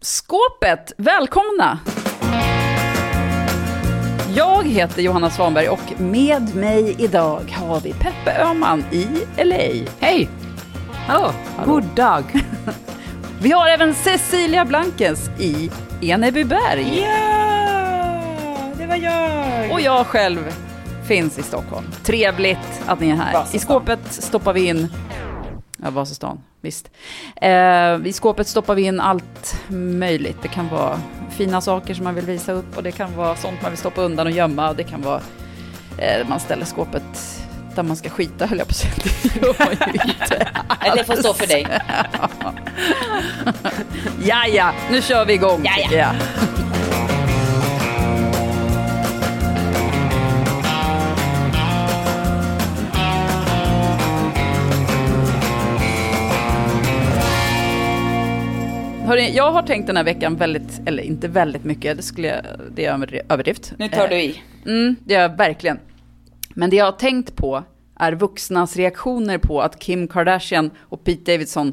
Skåpet, välkomna! Jag heter Johanna Svanberg och med mig idag har vi Peppe Öhman i LA. Hej! Hallå! God dag! Vi har även Cecilia Blankens i Enebyberg. Ja, det var jag. Och jag själv finns i Stockholm. Trevligt att ni är här. Vasastan. I skåpet stoppar vi in... Ja, Vasastan, visst. Eh, I skåpet stoppar vi in allt möjligt. Det kan vara fina saker som man vill visa upp och det kan vara sånt man vill stoppa undan och gömma och det kan vara... Eh, man ställer skåpet där man ska skita, höll jag på att säga. Det gör man ju inte. Nej, det får stå för dig. Ja, ja, nu kör vi igång. Ja, ja. Hörrni, jag har tänkt den här veckan väldigt, eller inte väldigt mycket, det, skulle jag, det är över- överdrift. Nu tar du Eh, i. Mm, det gör jag verkligen. Men det jag har tänkt på är vuxnas reaktioner på att Kim Kardashian och Pete Davidson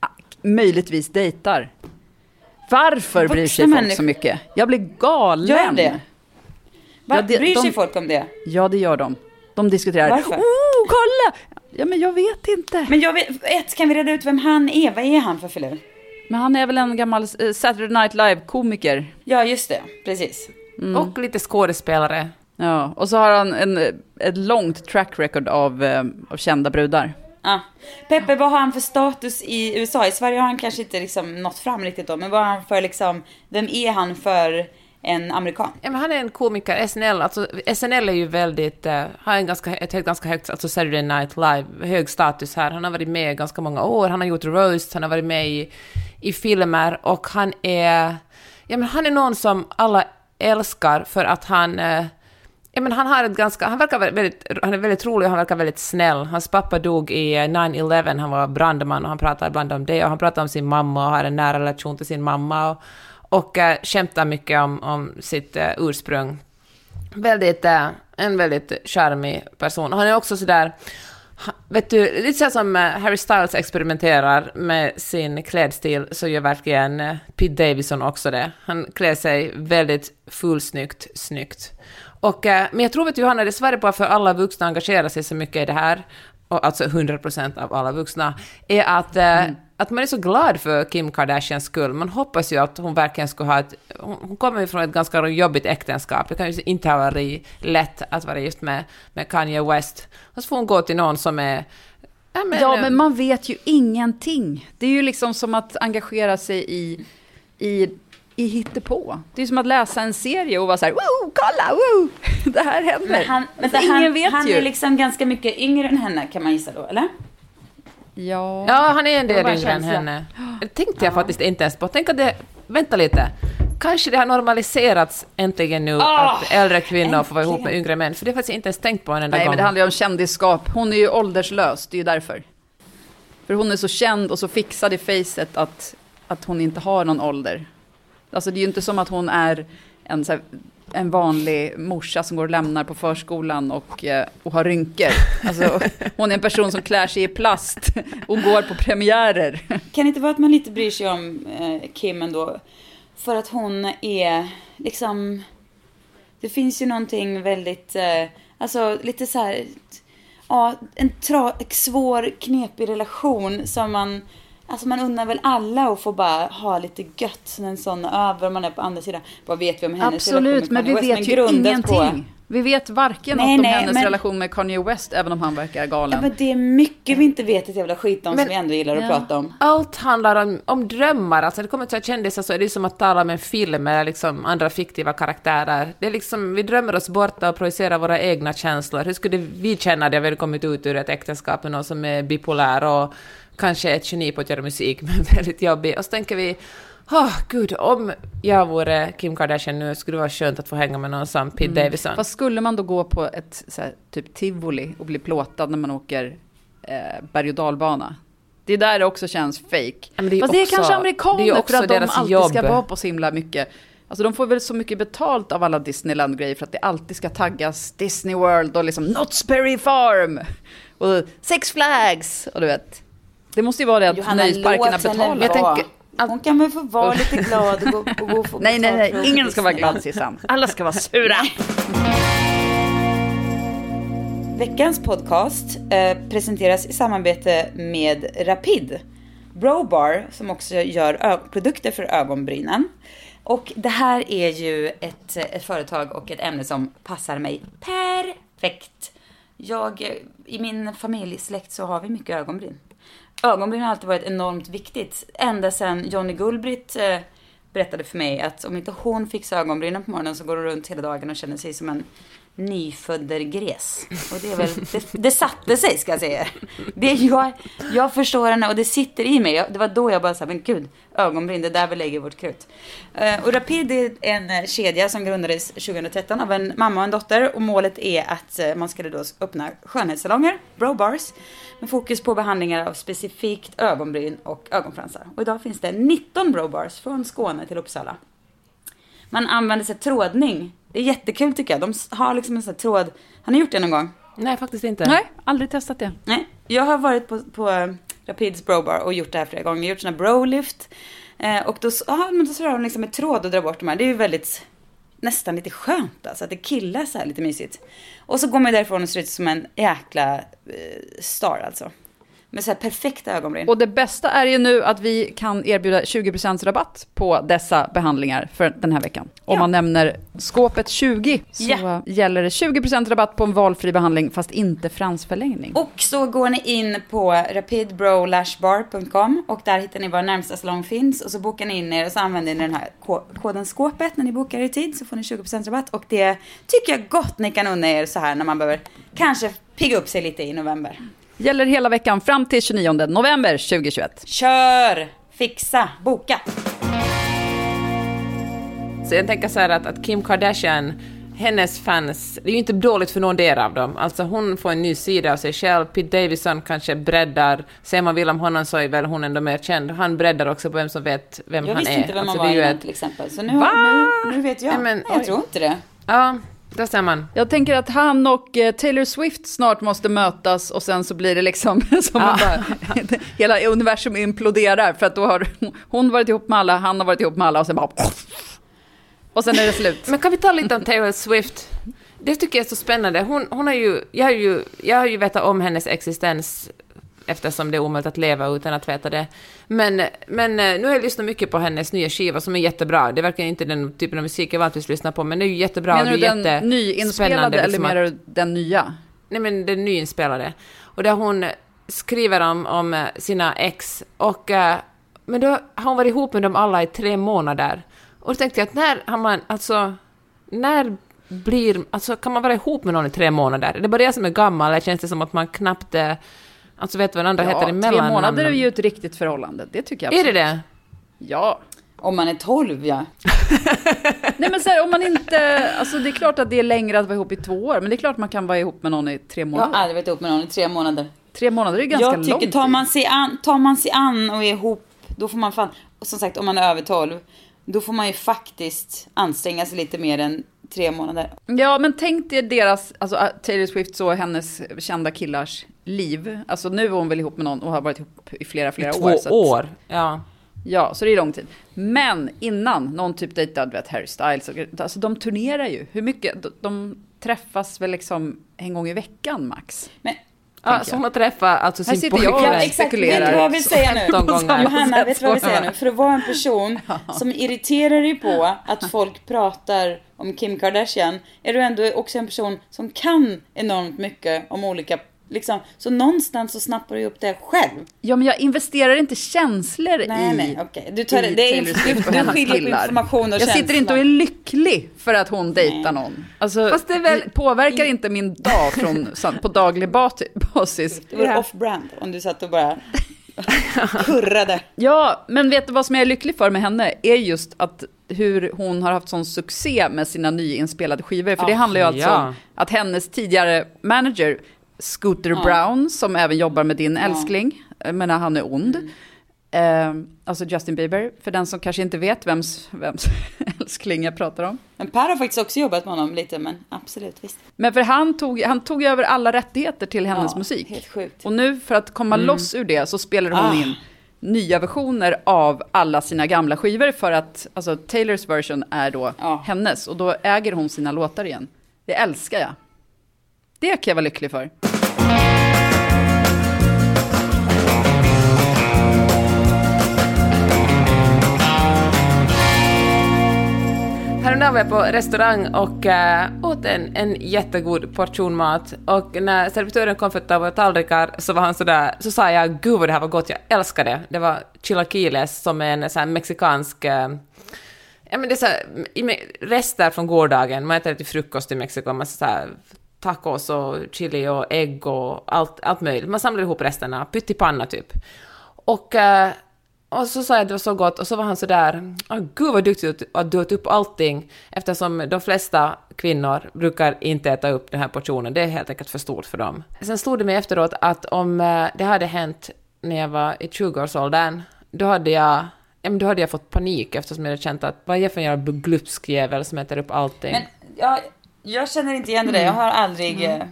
ah, möjligtvis dejtar. Varför bryr Vuxna sig folk människor- så mycket? Jag blir galen. Gör det? Va? Ja, Bryr sig de- folk om det? Ja, det gör de. De diskuterar. Varför? Oh, kolla! Ja, men jag vet inte. Men jag vet, ett, kan vi reda ut vem han är? Vad är han för filur? Men han är väl en gammal eh, Saturday Night Live-komiker. Ja, just det. Precis. Och lite skådespelare. Ja, och så har han en, eh, ett långt track record av, eh, av kända brudar. Ja. Peppe, vad har han för status i USA? I Sverige har han kanske inte liksom nått fram riktigt då, men vad har han för liksom, vem är han för en amerikan? Ja, men han är en komiker, SNL, alltså SNL är ju väldigt, uh, har en ganska, ett helt ganska högt, alltså Saturday Night Live, hög status här. Han har varit med i ganska många år, han har gjort roast, han har varit med i, i filmer och han är, ja men han är någon som alla älskar för att han, uh, ja men han har ett ganska, han verkar väldigt, han är väldigt rolig och han verkar väldigt snäll. Hans pappa dog i eh, 9-11, han var brandman och han pratar ibland om det och han pratar om sin mamma och har en nära relation till sin mamma och, och äh, skämtar mycket om, om sitt äh, ursprung. Väldigt, äh, en väldigt charmig person. Han är också sådär, vet du, lite så här som Harry Styles experimenterar med sin klädstil så gör verkligen Pete Davidson också det. Han klär sig väldigt fullsnyggt, snyggt. Och, äh, men jag tror att Johanna, Johanna, dessvärre på för alla vuxna engagerar sig så mycket i det här, och alltså 100% av alla vuxna, är att, äh, att man är så glad för Kim Kardashians skull. Man hoppas ju att hon verkligen skulle ha ett... Hon, kommer ju från ett ganska jobbigt äktenskap. Det kan ju inte ha varit lätt att vara gift med, med Kanye West. Och så får hon gå till någon som är... Ja, men, Ja, men man vet ju ingenting. Det är ju liksom som att engagera sig i, i, i hittepå. Det är som att läsa en serie och vara så här, wow, kolla, wow, det här händer. Men han, Alltså, vänta, ingen han, vet han ju. är liksom ganska mycket yngre än henne kan man gissa då, eller? Ja. Ja, han är en del yngre än henne. Det tänkte jag faktiskt inte ens på. Tänk att det... Vänta lite. Kanske det har normaliserats äntligen nu att äldre kvinnor får vara ihop med äntligen. yngre män, för det har jag faktiskt inte ens tänkt på en enda Nej, gång. men det handlar ju om kändisskap. Hon är ju ålderslös, det är ju därför. För hon är så känd och så fixad i facet att, att hon inte har någon ålder. Alltså det är ju inte som att hon är en, så här, en vanlig morsa som går och lämnar på förskolan och, eh, och har rynkor. Alltså, hon är en person som klär sig i plast och går på premiärer. Kan det inte vara att man lite bryr sig om eh, Kim ändå? För att hon är liksom... Det finns ju någonting väldigt, eh, alltså lite så här... Ja, en tra, svår, knepig relation som man... Alltså man undrar väl alla att få bara ha lite gött en sån över och man är på andra sidan. Vad vet vi om hennes relation Absolut, med men vi Kanye West? vet ju grundat på- ingenting. Vi vet varken Nej, något om nej, hennes men- relation med Kanye West, även om han verkar Ja, galen. men det är mycket vi inte vet ett jävla skit om Men- som vi ändå gillar att Ja. prata om. Allt handlar om, om drömmar. Alltså, det kommer till kändisar så är det som att tala om en film eller liksom andra fiktiva karaktärer. Det är liksom, vi drömmer oss borta och projicerar våra egna känslor. Hur skulle vi känna det om vi hade kommit ut ur ett äktenskap med någon som är bipolär och kanske ett geni på att göra musik, men väldigt jobbig. Och så tänker vi, åh gud, om jag vore Kim Kardashian nu skulle det vara skönt att få hänga med någon som Pete Davidson. Fast skulle man då gå på ett här, typ tivoli och bli plåtad när man åker eh, berg och dalbana? Det är där det också känns fake. men det är Fast det är också- kanske det är amerikaner ju för också att de alltid jobb. ska vara på så himla mycket. Alltså de får väl så mycket betalt av alla Disneyland-grejer för att det alltid ska taggas Disney World och liksom Knott's Berry Farm och Six Flags och du vet. Det måste ju vara det att Johanna, nöjesparkerna betalar. Jag tänker Hon kan väl få vara lite glad och gå, och gå och få Nej, nej, nej, att ingen ska vara glad Sissan. Alla ska vara sura. Veckans podcast eh, presenteras i samarbete med Rapid. Brobar som också gör produkter för ögonbrynen. Och det här är ju ett, ett företag och ett ämne som passar mig perfekt. Jag, I min familjesläkt så har vi mycket ögonbryn. Ögonbryn har alltid varit enormt viktigt. Ända sedan Johnny Gullbritt eh, berättade för mig att om inte hon fixar ögonbrynen på morgonen så går hon runt hela dagen och känner sig som en nyföddergräs. Och det är väl, det, det satte sig ska jag säga. Det, jag, jag förstår henne och det sitter i mig. Jag- Det var då jag bara sa, men gud, ögonbryn, det är där vi lägger vårt krut. Eh, och Rapid är en eh, kedja som grundades 2013 av en mamma och en dotter. Och målet är att eh, man skulle då öppna skönhetssalonger, brow bars, med fokus på behandlingar av specifikt ögonbryn och ögonfransar. Och idag finns det 19 brow bars från Skåne till Uppsala. Man använder sig trådning. Det är jättekul tycker jag. De har liksom en sån här tråd. Har ni gjort det någon gång? Nej, faktiskt inte. Nej, aldrig testat det. Nej. Jag har varit på, på eh, Rapids Brobar och gjort det här flera gånger. Gjort såna brolift. Eh, och då, ja, men då så har de liksom ett tråd och drar bort de här. Det är ju väldigt, nästan lite skönt alltså. Att det killar så här lite mysigt. Och så går man därifrån och ser ut som en jäkla eh, star alltså. Med så här perfekta ögonbryn. Och det bästa är ju nu att vi kan erbjuda 20% rabatt på dessa behandlingar för den här veckan. Om Ja. man nämner skåpet 20 så Ja. gäller det 20% rabatt på en valfri behandling fast inte fransförlängning. Och så går ni in på rapidbrolashbar.com och där hittar ni var närmsta salong finns och så bokar ni in er och så använder ni den här ko- koden skåpet när ni bokar i tid så får ni 20% rabatt och det tycker jag gott ni kan unna er så här när man behöver kanske pigga upp sig lite i november. Gäller hela veckan fram till 29 november 2021. Kör! Fixa! Boka! Så jag tänker så här att, att Kim Kardashian, hennes fans, det är ju inte dåligt för någon del av dem. Alltså hon får en ny sida av sig själv, Pete Davidson kanske breddar, säger man vill om honom så är väl hon ändå mer känd. Han breddar också på vem som vet vem Jag han visste är. inte vem Alltså, man var innan ett- till exempel. Så nu, Va? nu, nu vet jag. Nej, men- jag oj. tror inte det. Ja, där ser man. Jag tänker att han och eh, Taylor Swift snart måste mötas och sen så blir det liksom som Ja. bara, hela universum imploderar för att då har hon varit ihop med alla, han har varit ihop med alla och sen bara och sen är det slut. Men kan vi ta lite om Taylor Swift? Det tycker jag är så spännande. Hon, hon har ju, jag, har ju, jag har ju vetat om hennes existens eftersom det är omöjligt att leva utan att veta det. Men, men eh, nu har jag lyssnat mycket på hennes nya skiva som är jättebra. Det verkar inte den typen av musik jag vanligtvis lyssnar på, men det är ju jättebra. Menar du är den nyinspelade eller liksom menar du den nya? Nej, men den nyinspelade. Och där hon skriver om, om eh, sina ex. Och, eh, men då har hon varit ihop med dem alla i tre månader. Och då tänkte jag att när har man, alltså, när blir, alltså kan man vara ihop med någon i tre månader? Är det bara jag som är gammal, eller känns det som att man knappt, alltså vet vad den andra heter tre emellan? månader är ju ett riktigt förhållande, det tycker jag Är absolut. det det? Ja. Om man är 12 ja. Nej men så här, om man inte, alltså det är klart att det är längre att vara ihop i två år, men det är klart man kan vara ihop med någon i tre Jag har månader. aldrig varit ihop med någon i tre månader. Tre månader är ganska jag tycker, lång tar man, sig an, tar man sig an och är ihop, då får man fan, och som sagt om man är över 12, då får man ju faktiskt anstränga sig lite mer än tre månader. Ja, men tänk dig deras, alltså äh, Taylor Swift och hennes kända killars liv. Alltså nu är hon väl ihop med någon och har varit ihop i flera, flera Två år. så att- år? Ja. Ja, så det är lång tid. Men innan någon typ dejtade, vet, Harry Styles, och, alltså de turnerar ju. Hur mycket? De, de träffas väl liksom en gång i veckan max. Men ja så hon har träffat alltså Här sin och pojkvän. Ja, exakt. Vet du vad jag vill säga nu? 15 gånger. Johanna, vet du vad jag vill säga nu? För att vara en person som irriterar dig på att folk pratar om Kim Kardashian, är du ändå också en person som kan enormt mycket om olika, liksom, så någonstans så snappar du upp det själv. Ja, men jag investerar inte känslor Nej, i nej, okej. Du tar i det- är du hennes skiljer på information och Jag sitter känsla. inte och är lycklig för att hon dejtar någon. Alltså, Fast det väl- påverkar inte min dag från, på daglig basis. Det vore off-brand om du satt och bara Kurrade. Ja, men vet du vad som jag är lycklig för med henne? Är just att hur hon har haft sån succé med sina nyinspelade skivor. För det Ah, handlar ju alltså ja. om att hennes tidigare manager, Scooter Brown, som även jobbar med din älskling, jag menar han är ond. Eh, alltså Justin Bieber, för den som kanske inte vet vems, vems älskling jag pratar om. Men Per har faktiskt också jobbat med honom lite, men absolut visst. Men för han tog, han tog över alla rättigheter till hennes Ja, musik. helt sjukt. Och nu för att komma loss ur det så spelar hon Ah. in nya versioner av alla sina gamla skivor för att alltså, Taylors version är då Ja. hennes och då äger hon sina låtar igen. Det älskar jag. Det kan jag vara lycklig för. Häromdagen var jag på restaurang och äh, åt en, en jättegod portion mat. Och när servitören kom för att ta våra tallrikar så var han sådär, så sa jag gud vad det här var gott, jag älskar det. Det var chilaquiles som är en sån här mexikansk äh, Ja, men det är så här, i rester från gårdagen, man äter det till frukost i Mexiko, man så här, tacos och chili och ägg och allt, allt möjligt. Man samlar ihop resterna, pyttipanna typ. Och, äh, och så sa jag att det var så gott och så var han så där, oh, gud vad duktig du har du åt upp allting, eftersom de flesta kvinnor brukar inte äta upp den här portionen, det är helt enkelt för stort för dem. Sen stod det mig efteråt att om eh, det hade hänt när jag var i 20-årsåldern, då hade jag Ja, men då hade jag fått panik eftersom jag hade känt att vad är jag för en jävla glupsk jävel som äter upp allting. Men jag, jag känner inte igen det där. Jag har aldrig eh,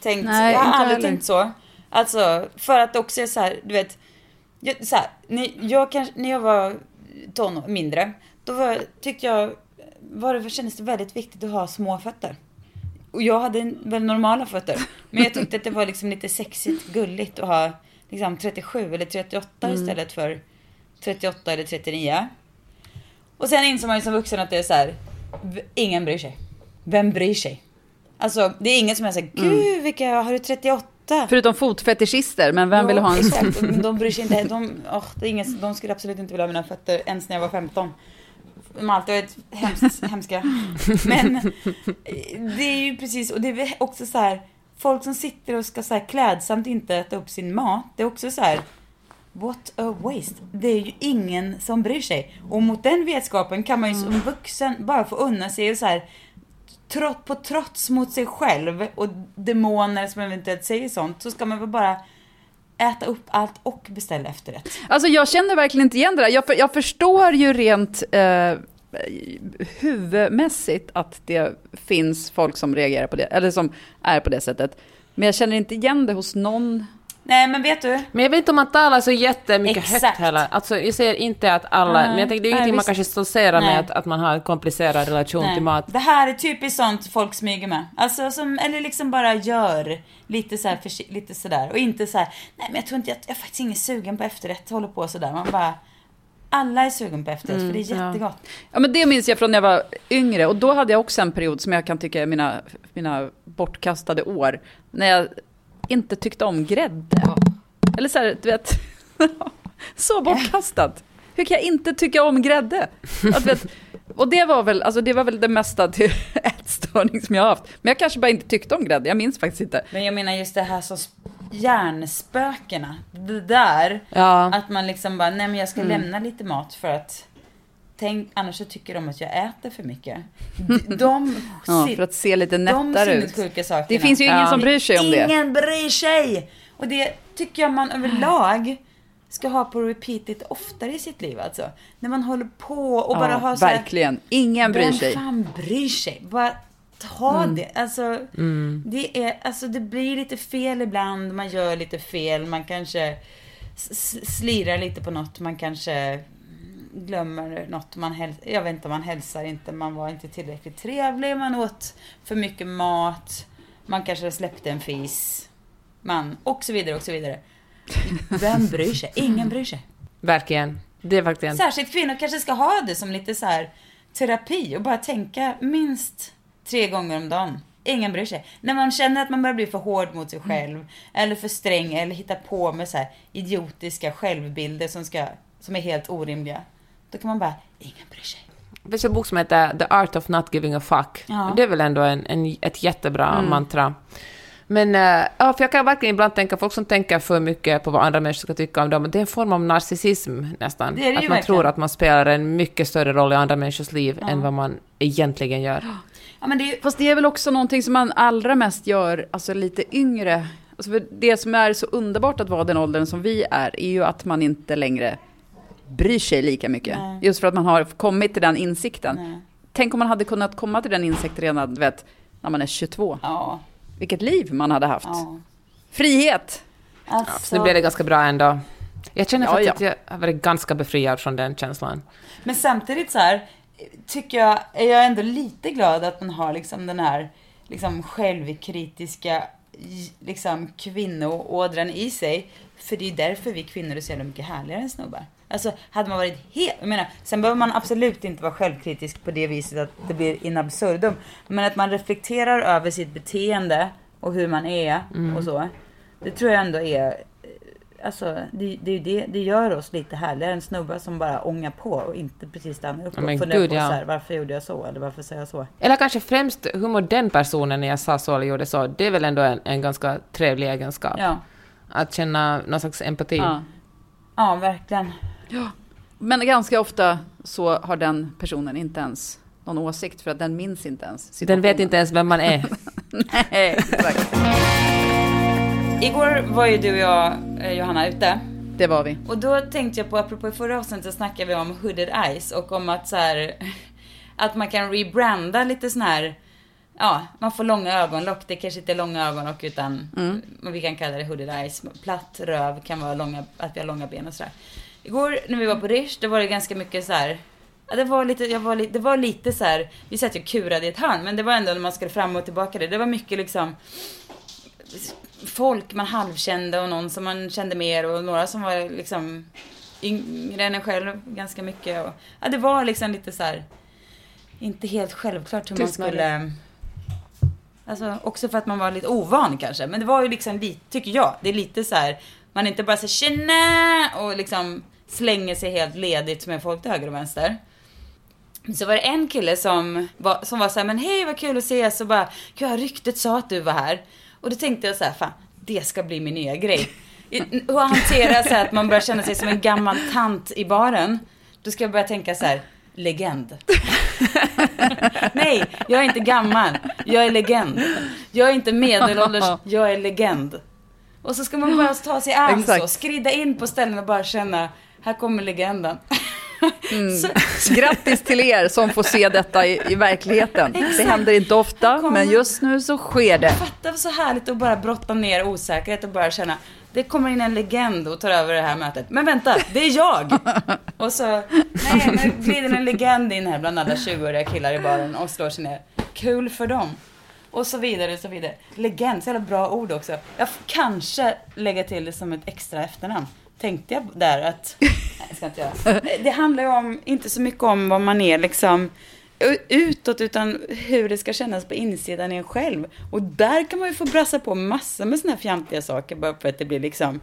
tänkt, Nej, jag har aldrig heller. tänkt så. Alltså, för att också är så här, du vet, jag, så här, när, jag kanske, när jag var ton, mindre, då var, tyckte jag, var det, kändes det väldigt viktigt att ha små fötter. Och jag hade väl normala fötter. Men jag tyckte att det var liksom lite sexigt, gulligt att ha liksom 37 eller 38 istället för 38 eller 39. Och sen insåg man ju som vuxen att det är så här, ingen bryr sig. Vem bryr sig? Alltså det är ingen som är såhär, gud vilka, har du 38? Förutom fotfetischister, men vem vill ha en sån? De bryr sig inte. De, åh, det är ingen, de skulle absolut inte vilja ha mina fötter ens när jag var 15. De har alltid varit hemskt, hemska. Men eh, det är ju precis, och det är också så här, folk som sitter och ska så här klädsamt inte äta upp sin mat, det är också så här, what a waste. Det är ju ingen som bryr sig. Och mot den vetskapen kan man ju som vuxen bara få unna sig och så här, trott på trots mot sig själv och demoner som eventuellt säger sånt, så ska man väl bara äta upp allt och beställa efterrätt. Alltså jag känner verkligen inte igen det där. Jag, för, jag förstår ju rent eh, huvudmässigt att det finns folk som reagerar på det, eller som är på det sättet. Men jag känner inte igen det hos någon. Nej men vet du? Men jag vet inte om man talar så jättemycket Exakt. högt heller. Alltså, jag säger inte att alla... Nej. men jag tänker, det är ju Nej, ingenting man kanske stoltserar Nej. med att, att man har en komplicerad relation till mat. Det här är typiskt sånt folk smyger med. Alltså som, eller liksom bara gör lite så här, försi- lite sådär. Och inte så här, nej men jag tror inte, jag, jag är faktiskt ingen sugen på efterrätt, håller på sådär. Man bara, alla är sugen på efterrätt för det är ja. jättegott. Ja men det minns jag från när jag var yngre och då hade jag också en period som jag kan tycka är mina, mina bortkastade år. När jag inte tyckte om grädde. Eller så här, du vet. så bortkastat. Hur kan jag inte tycka om grädde? Att, vet, och det var väl, alltså det var väl det mesta till ätstörning som jag har haft. Men jag kanske bara inte tyckte om grädde, jag minns faktiskt inte. Men jag menar just det här som sp- hjärnspökena. Det där, Ja. att man liksom bara, nej men jag ska lämna lite mat för att Tänk, annars så tycker de att jag äter för mycket. De, de Ja, för att se lite de nättare ut. sakerna. Det finns ju ingen Ja. som bryr sig om det. Ingen bryr sig! Och det tycker jag man överlag ska ha på repeat lite oftare i sitt liv alltså. När man håller på och bara Ja, har så här, verkligen. Ingen bryr Vem sig. Mm. fan bryr sig? Bara ta det. Alltså, det är, alltså, det blir lite fel ibland. Man gör lite fel. Man kanske slirar lite på något. Man kanske glömmer något. Man häl- jag vet inte, man hälsar inte. Man var inte tillräckligt trevlig. Man åt för mycket mat. Man kanske släppte en fis. Man, och så vidare och så vidare. Vem bryr sig? Ingen bryr sig. Verkligen. Det är verkligen... Särskilt kvinnor kanske ska ha det som lite så här terapi och bara tänka minst tre gånger om dagen. Ingen bryr sig. När man känner att man börjar bli för hård mot sig själv eller för sträng eller hitta på med så här idiotiska självbilder som, ska, som är helt orimliga. Då kan man bara, ingen bryr sig. Det finns en bok som heter The Art of Not Giving a Fuck. Ja. Det är väl ändå en, en, ett jättebra mantra. Men eh, ja, för jag kan verkligen ibland tänka, folk som tänker för mycket på vad andra människor ska tycka om dem, det är en form av narcissism nästan. Det det att man verkligen. tror att man spelar en mycket större roll i andra människors liv än vad man egentligen gör. Ja, men det Fast det är väl också någonting som man allra mest gör, alltså lite yngre. Alltså för det som är så underbart att vara den åldern som vi är, är ju att man inte längre bryr sig lika mycket. Nej. Just för att man har kommit till den insikten. Nej. Tänk om man hade kunnat komma till den insikten redan, vet, när man är 22. ja, Vilket liv man hade haft. ja. Frihet! Alltså, Så nu blev det ganska bra ändå. Jag känner Ja, faktiskt ja. att jag har varit ganska befriad från den känslan. Men samtidigt så här tycker jag, är jag ändå lite glad att man har liksom den här liksom självkritiska liksom kvinnoådran i sig. För det är ju därför vi kvinnor är så jävla mycket härligare än snubbar. Alltså hade man varit helt, jag menar, sen behöver man absolut inte vara självkritisk på det viset att det blir in absurdum. Men att man reflekterar över sitt beteende och hur man är och så. Det tror jag ändå är Alltså, det, det, det, det gör oss lite härligare än snubbar som bara ångar på och inte precis stannar upp och men funderar på ja. så här, varför gjorde jag så eller varför säger jag så? Eller kanske främst, hur mår den personen när jag sa så eller gjorde så? Det är väl ändå en, en ganska trevlig egenskap. Ja, Att känna någon slags empati. Ja. ja verkligen. Men ganska ofta så har den personen inte ens någon åsikt för att den minns inte ens Den vet situationen. inte ens vem man är. Nej, exakt. Igår var ju du och jag, eh, Johanna, ute. Det var vi. Och då tänkte jag på, apropå i förra avsnittet så snackade vi om hooded eyes och om att så här, att man kan rebranda lite sån här, ja, man får långa ögonlock. Det kanske inte är långa ögonlock utan, men vi kan kalla det hooded eyes. Platt röv kan vara långa, att vi har långa ben och sådär. Igår när vi var på Rish, då var det ganska mycket så här. Ja, det var lite, jag var lite, det var lite så här, vi satt ju kurade i ett hörn, men det var ändå när man skulle fram och tillbaka det. Det var mycket liksom, folk man halvkände och någon som man kände mer och några som var liksom yngre än en själv ganska mycket. Och, ja, det var liksom lite så här, inte helt självklart hur man skulle... Alltså också för att man var lite ovan kanske. Men det var ju liksom lite, tycker jag, det är lite så här, man inte bara säger tjena och liksom slänger sig helt ledigt med folk till höger och vänster. Så var det en kille som var, som var så här, men hej vad kul att ses och bara, gud ryktet sa att du var här. Och då tänkte jag så här, fan det ska bli min nya grej. I- Och hantera så här att man börjar känna sig som en gammal tant i baren. Då ska jag börja tänka så här, legend. Nej, jag är inte gammal. Jag är legend. Jag är inte medelålders, jag är legend. Och så ska man bara ta sig an Exakt. så, skrida in på ställen och bara känna, här kommer legenden. Så, Grattis till er som får se detta i, i verkligheten. Det händer inte ofta, kommer- men just nu så sker det. fatta vad så härligt att bara brotta ner osäkerhet och bara känna, det kommer in en legend och tar över det här mötet. Men vänta, det är jag! Och så, nej, nu glider en legend in här bland alla 20-åriga killar i baren och slår sig ner. Kul för dem. Och så vidare och så vidare. Legend, så jävla bra ord också. Jag får kanske lägga till det som ett extra efternamn. Tänkte jag där att, nej ska inte göra. Det handlar ju om, inte så mycket om vad man är liksom utåt utan hur det ska kännas på insidan i en själv. Och där kan man ju få brassa på massor med såna här fjantiga saker bara för att det blir liksom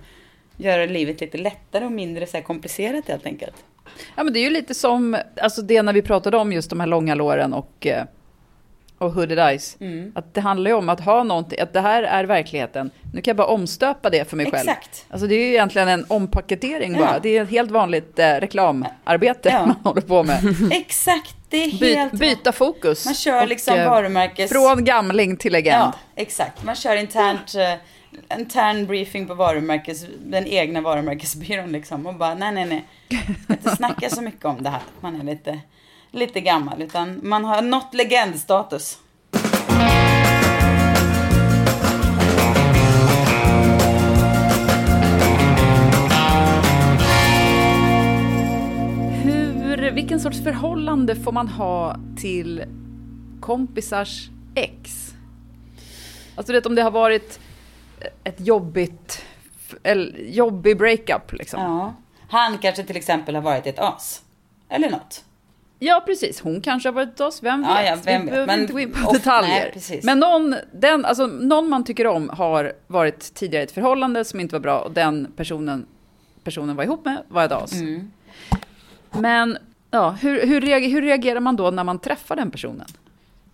göra livet lite lättare och mindre så komplicerat helt enkelt. Ja, men det är ju lite som alltså det när vi pratade om just de här långa låren och, eh, och hooded eyes. Mm. Att det handlar ju om att ha någonting, att det här är verkligheten. Nu kan jag bara omstöpa det för mig själv. Exakt. Alltså det är ju egentligen en ompaketering bara. Ja. Det är ett helt vanligt eh, reklamarbete Ja. man håller på med. Exakt, det är By, helt... byta fokus. Man kör Och, liksom eh, varumärkes... Från gamling till legend. Ja, exakt. Man kör internt, eh, intern briefing på varumärkes, den egna varumärkesbyrån liksom. Och bara, nej, nej, nej. Ska inte snacka så mycket om det här. Man är lite, lite gammal. Utan man har nått legendstatus. Hur, vilken sorts förhållande får man ha till kompisars ex? Alltså vet om det har varit ett jobbigt, eller jobbig breakup liksom. Ja. Han kanske till exempel har varit ett as. Eller något. Ja, precis. Hon kanske har varit oss, vem vet? Ja, ja, vem Vi vet. behöver Men inte gå in på detaljer. nej. Men någon, den, alltså, någon man tycker om har varit tidigare i ett förhållande som inte var bra och den personen, personen var ihop med var ett as. Mm. Men ja, hur, hur, reagerar, hur reagerar man då när man träffar den personen?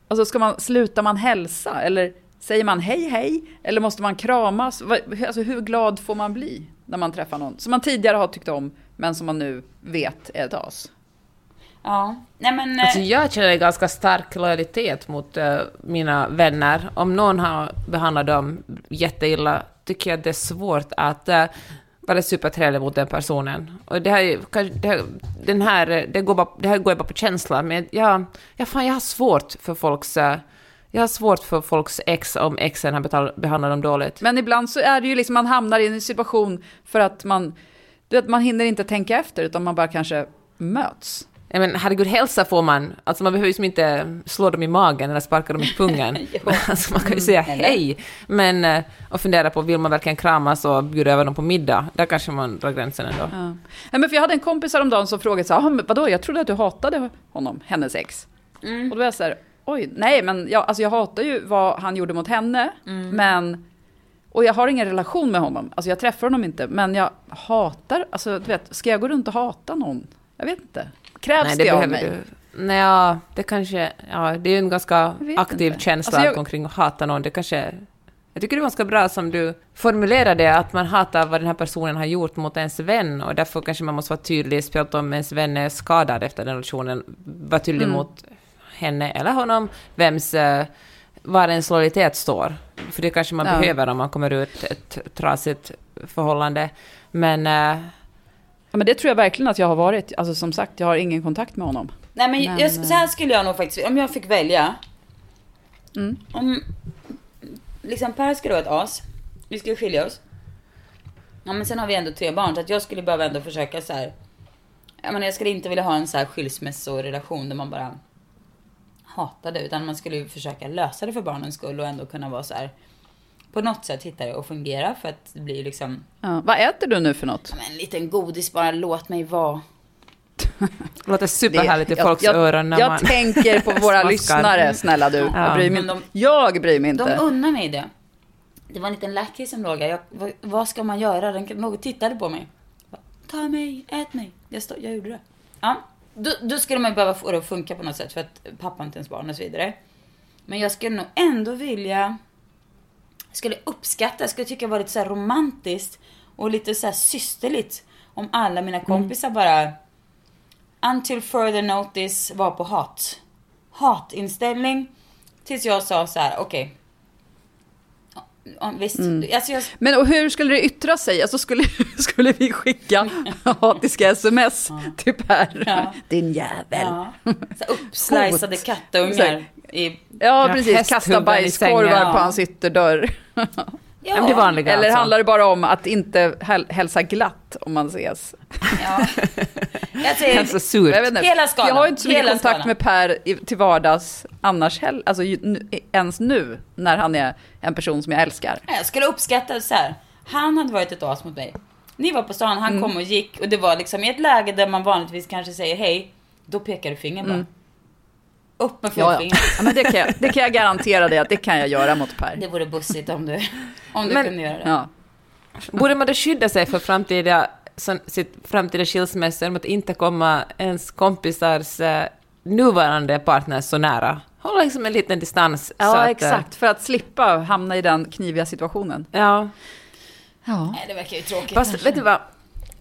Alltså ska man, slutar man hälsa eller Säger man hej hej? Eller måste man kramas? Alltså hur glad får man bli när man träffar någon som man tidigare har tyckt om, men som man nu vet är ett as? Ja, nej men... eh, Alltså jag känner en ganska stark lojalitet mot eh, mina vänner. Om någon har behandlat dem jätteilla tycker jag det är svårt att uh, vara supertrevlig mot den personen. Och det här, det här, den här, det, går bara, det här går ju bara på känsla, men jag, jag, fan, jag har svårt för folks... eh, jag har svårt för folks ex om exen har behandlat dem dåligt. Men ibland så är det ju liksom man hamnar i en situation för att man, du vet, man hinner inte tänka efter utan man bara kanske möts. Jag men, herregud, hälsa får man. Alltså man behöver ju inte slå dem i magen eller sparka dem i pungen. Alltså man kan ju säga Eller? hej. Men, eh, och fundera på, vill man verkligen kramas och bjuda över dem på middag? Där kanske man drar gränsen ändå. Ja. Nej, men för jag hade en kompis häromdagen som frågade så här, "Ah, vadå, jag trodde att du hatade honom, hennes ex. Och då var jag så här, oj, nej men jag, alltså jag hatar ju vad han gjorde mot henne, men och jag har ingen relation med honom, alltså jag träffar honom inte, men jag hatar, alltså du vet, ska jag gå runt och hata någon? Jag vet inte. Krävs det, av mig? du. Nej, ja, det kanske... Ja, det är ju en ganska aktiv inte. känsla Alltså, jag- att gå omkring och hata någon. Det kanske... Jag tycker det är ganska bra som du formulerar det, att man hatar vad den här personen har gjort mot ens vän och därför kanske man måste vara tydlig, speciellt om ens vän är skadad efter den relationen, vara tydlig Mm. mot henne eller honom, vems, eh, var ens lojalitet står. För det kanske man Ja. behöver om man kommer ut ett trasigt förhållande. Men eh, Ja, men det tror jag verkligen att jag har varit, alltså som sagt, jag har ingen kontakt med honom. Nej men, Men, jag, så här skulle jag nog faktiskt, om jag fick välja. Mm. Om liksom Per skulle vara ett as. Vi skulle skilja oss. Ja men sen har vi ändå tre barn så att jag skulle behöva ändå försöka så här. Jag menar jag skulle inte vilja ha en så här skilsmässorelation där man bara hatade utan man skulle försöka lösa det för barnens skull och ändå kunna vara så här. På något sätt hitta det och fungera för att det blir liksom Ja. Vad äter du nu för något? ja, men en liten godis bara, låt mig vara. det låter superhärligt i jag- folks jag, öron när jag man... tänker på våra lyssnare, snälla du. Ja. Jag, bryr mig, de- jag bryr mig De inte. unnar mig det. Det var en liten lakrits som låg här. Jag, vad, vad ska man göra? Den någon tittade på mig. Bara, Ta mig, ät mig. Jag, stod, jag gjorde det. Ja, då, då skulle man behöva få det att funka på något sätt för att pappa inte ens barn och så vidare. Men jag skulle nog ändå vilja... Skulle uppskatta, jag skulle tycka var lite så romantiskt och lite så systerligt om alla mina kompisar bara until further notice var på hat. Hatinställning. Tills jag sa så här, okej. Ja, visst. Alltså jag, Men och hur skulle det yttra sig? Alltså skulle, skulle vi skicka hatiska sms till Per? Ja. Din jävel. ja, så här uppsliceade Hot. kattungar. I, Ja, Ja, precis. Kasta bajskorvar på hans ytterdörr. Ja, det vanliga Eller alltså. handlar det bara om att inte häl- hälsa glatt om man ses? ja. Jag säger, Alltså surt. Jag, vet inte. Hela skalan. jag har ju inte så mycket kontakt skalan. med Per i, till vardags annars heller. Alltså ens nu, när han är en person som jag älskar. jag skulle uppskatta så här. Han hade varit ett as mot mig. Ni var på stan, han Mm. kom och gick och det var liksom i ett läge där man vanligtvis kanske säger hej. Då pekar du fingret bara. Upp med Mm. Ja, ja. ja men det, kan jag, det kan jag garantera dig att det kan jag göra mot Per. Det vore bussigt om du, om du Men- kunde göra det. Ja. Borde man då skydda sig för framtida, sitt framtida skilsmässa genom att inte komma ens kompisars eh, nuvarande partner så nära? Hålla liksom en liten distans. så Ja, att, eh, exakt. För att slippa hamna i den kniviga situationen. Ja. Ja. Nej, det verkar ju tråkigt. Fast vet du vad?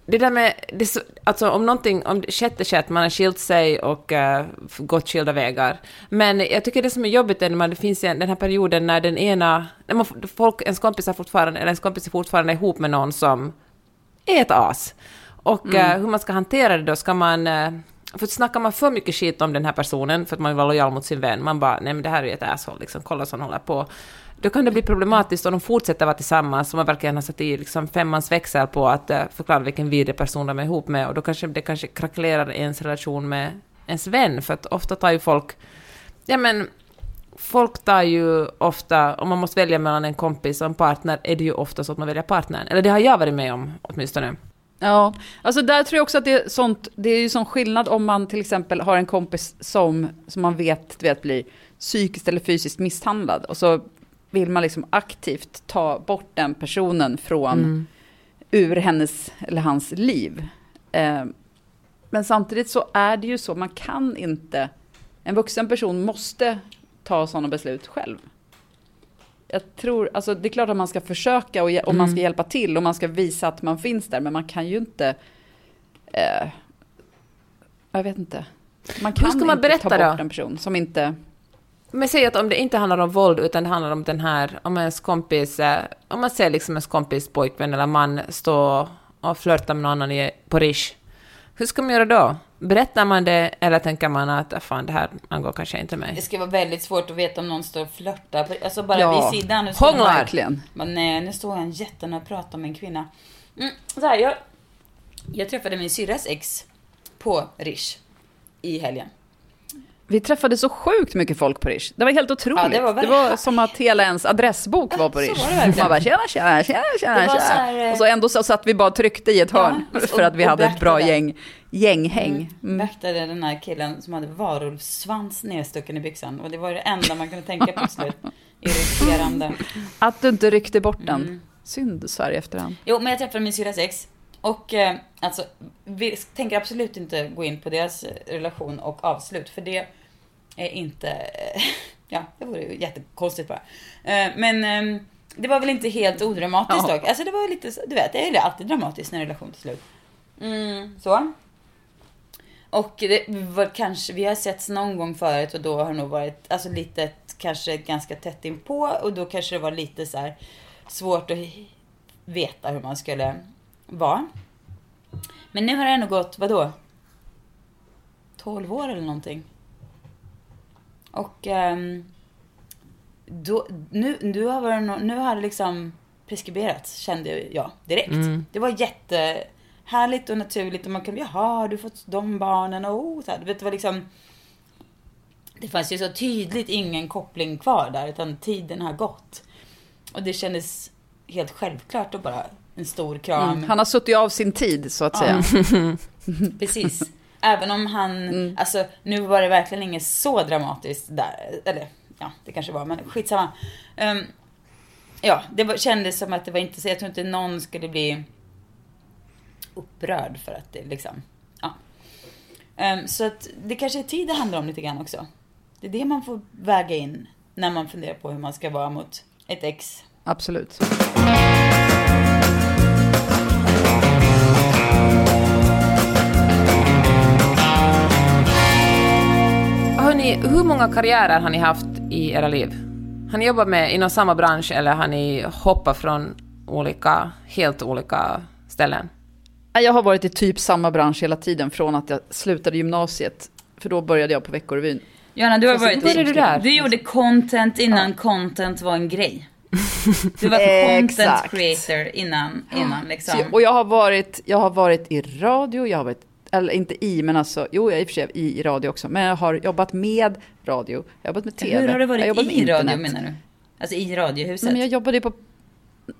Det där med, det, alltså om någonting, om sjätte sjätte, man har skilt sig och uh, gått skilda vägar. Men jag tycker det som är jobbigt är när man, det finns en, den här perioden när den ena, när man, folk, ens kompis är fortfarande, eller ens kompis är fortfarande ihop med någon som är ett as. Och eh, hur man ska hantera det då, ska man... eh, för snackar man för mycket skit om den här personen för att man vill vara lojal mot sin vän, man bara nej men det här är ju ett asshole, liksom, kolla så han håller på. Då kan det bli problematiskt om de fortsätter vara tillsammans som man verkligen har satt i liksom femmans växel på att eh, förklara vilken vidrig person de är ihop med och då kanske det kanske krackelerar ens relation med ens vän för att ofta tar ju folk, ja men folk tar ju ofta, om man måste välja mellan en kompis och en partner, är det ju ofta så att man väljer partnern. Eller det har jag varit med om åtminstone. Ja, alltså där tror jag också att det är sånt, det är ju sån skillnad om man till exempel har en kompis som, som man vet, vet blir psykiskt eller fysiskt misshandlad och så vill man liksom aktivt ta bort den personen från, ur hennes eller hans liv. Eh, men samtidigt så är det ju så, man kan inte, en vuxen person måste ta sådana beslut själv. jag tror, alltså det är klart att man ska försöka och, och man ska hjälpa till och man ska visa att man finns där, men man kan ju inte, eh, jag vet inte. Man kan ska man inte berätta ta bort då? en person som inte, Men säg att om det inte handlar om våld, utan det handlar om den här, om ens kompis, eh, om man ser liksom ens kompis pojkvän eller man stå och flörta med någon annan på Rish. Hur ska man göra då? Berättar man det, eller tänker man att ah, fan, det här angår kanske inte Det mig? ska vara väldigt svårt att veta om någon står och flörtar. Alltså bara Ja. vid sidan. Nu står Hånglar. verkligen. Men nej, nu står han jättenära och pratar med en kvinna. Mm, så här, jag, jag träffade min syrras ex på Rish i helgen. Vi träffade så sjukt mycket folk på Rish. Det var helt otroligt. Ja, det det, var var verkligen- som att hela ens adressbok var på så Rish. var det verkligen. Man bara tjena, tjena, tjena, tjena, Det var tjena. så här, Och så ändå så satt vi bara och tryckte i ett Ja, hörn. för att vi hade ett bra gäng, gänghäng. Mm. Beaktade den här killen som hade varulvssvans nedstucken i byxan. Och det var det enda man kunde tänka på slut. Irriterande. Att du inte ryckte bort den. Mm. Synd så här i efterhand. Jo, men jag träffade min syrras ex. Och eh, alltså, vi tänker absolut inte gå in på deras eh, relation och avslut. För det är inte... eh, Ja, det vore ju jättekonstigt bara. Eh, men eh, det var väl inte helt odramatiskt dock. Alltså det var lite, du vet, det är ju alltid dramatiskt när en relation till slut. Mm, så. Och det var kanske, vi har setts någon gång förut och då har det nog varit, alltså lite, kanske ganska tätt inpå och då kanske det var lite så här svårt att veta hur man skulle vara. Men nu har det ändå gått, vadå? 12 år eller någonting. Och ehm, då, nu, nu, har det, nu har det liksom preskriberats, kände jag direkt. Det var jättehärligt och naturligt och man kunde, jaha, har du fått de barnen och oh, så här. Det var liksom det fanns ju så tydligt ingen koppling kvar där, utan tiden har gått. Och det kändes helt självklart att bara en stor kram. Mm. Han har suttit av sin tid så att säga. Precis. Även om han, Mm. alltså nu var det verkligen inget så dramatiskt där. Eller ja, det kanske var, men skitsamma. Um, ja, det var, kändes som att det var inte så, jag tror inte någon skulle bli upprörd för att det liksom, ja. Ehm, så att det kanske är tid det handlar om lite grann också. Det är det man får väga in när man funderar på hur man ska vara mot ett ex. Absolut. Hur många karriärer har ni haft i era liv? Har ni jobbat med inom samma bransch eller har ni hoppat från olika, helt olika ställen? Jag har varit i typ samma bransch hela tiden från att jag slutade gymnasiet. För då började jag på Veckorevyn. Johanna, du har varit började du där? Du gjorde content innan content var en grej. Du var content creator innan, innan liksom. och jag har, varit, jag har varit i radio, jag har varit, eller inte i, men alltså, jo jag är i och för sig i, i radio också. Men jag har jobbat med radio, jag har jobbat med tv. Hur har du jag har varit jobbat i med radio internet. menar du? Alltså i radiohuset? Nej, men jag jobbade ju på...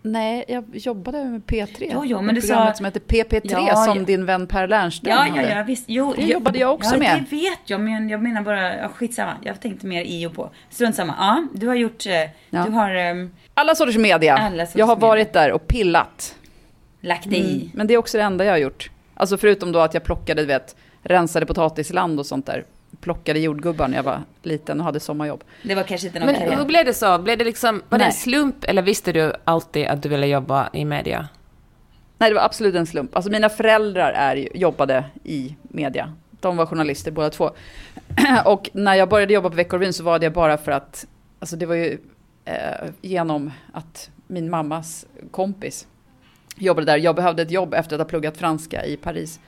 Nej, jag jobbade med P3. Jo, jo, men Med du sa- programmet som heter PP3 Ja, som ja. din vän Per Lernström Ja, ja, hade. ja, visst. Jo, Det jobbade jag också ja, med. det vet jag, men jag menar bara, ja, skitsamma. Jag tänkte mer i och på. Strunt samma. Ja, du har gjort, eh, du har ehm, Alla sorters media. Alla sorters jag har media. varit där och pillat. lagt dig i. Men det är också det enda jag har gjort. Alltså förutom då att jag plockade, du vet, rensade potatisland och sånt där. Plockade jordgubbar när jag var liten och hade sommarjobb. Det var kanske inte någon Men karriär. hur blev det så? Blev det liksom, var det en Nej. slump eller visste du alltid att du ville jobba i media? Nej, det var absolut en slump. Alltså mina föräldrar är, jobbade i media. De var journalister båda två. och när jag började jobba på Veckorevyn så var det bara för att, alltså det var ju eh, genom att min mammas kompis jobbade där. Jag behövde ett jobb efter att ha pluggat franska i Paris.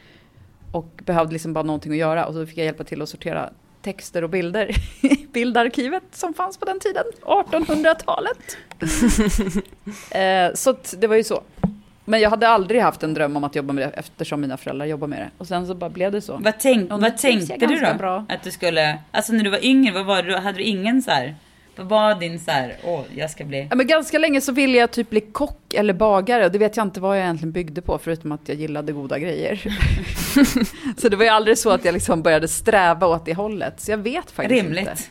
Och behövde liksom bara någonting att göra. Och så fick jag hjälpa till att sortera texter och bilder i bildarkivet som fanns på den tiden, 1800-talet. eh, så det var ju så. Men jag hade aldrig haft en dröm om att jobba med det eftersom mina föräldrar jobbar med det. Och sen så bara blev det så. Vad, tänk, vad tänkte du då? bra. Att du skulle, alltså när du var yngre, vad var det, hade du ingen så här, vad var din så här, åh, jag ska bli... Ja, men ganska länge så ville jag typ bli kock eller bagare och det vet jag inte vad jag egentligen byggde på förutom att jag gillade goda grejer. så det var ju aldrig så att jag liksom började sträva åt det hållet. Så jag vet faktiskt inte. Rimligt.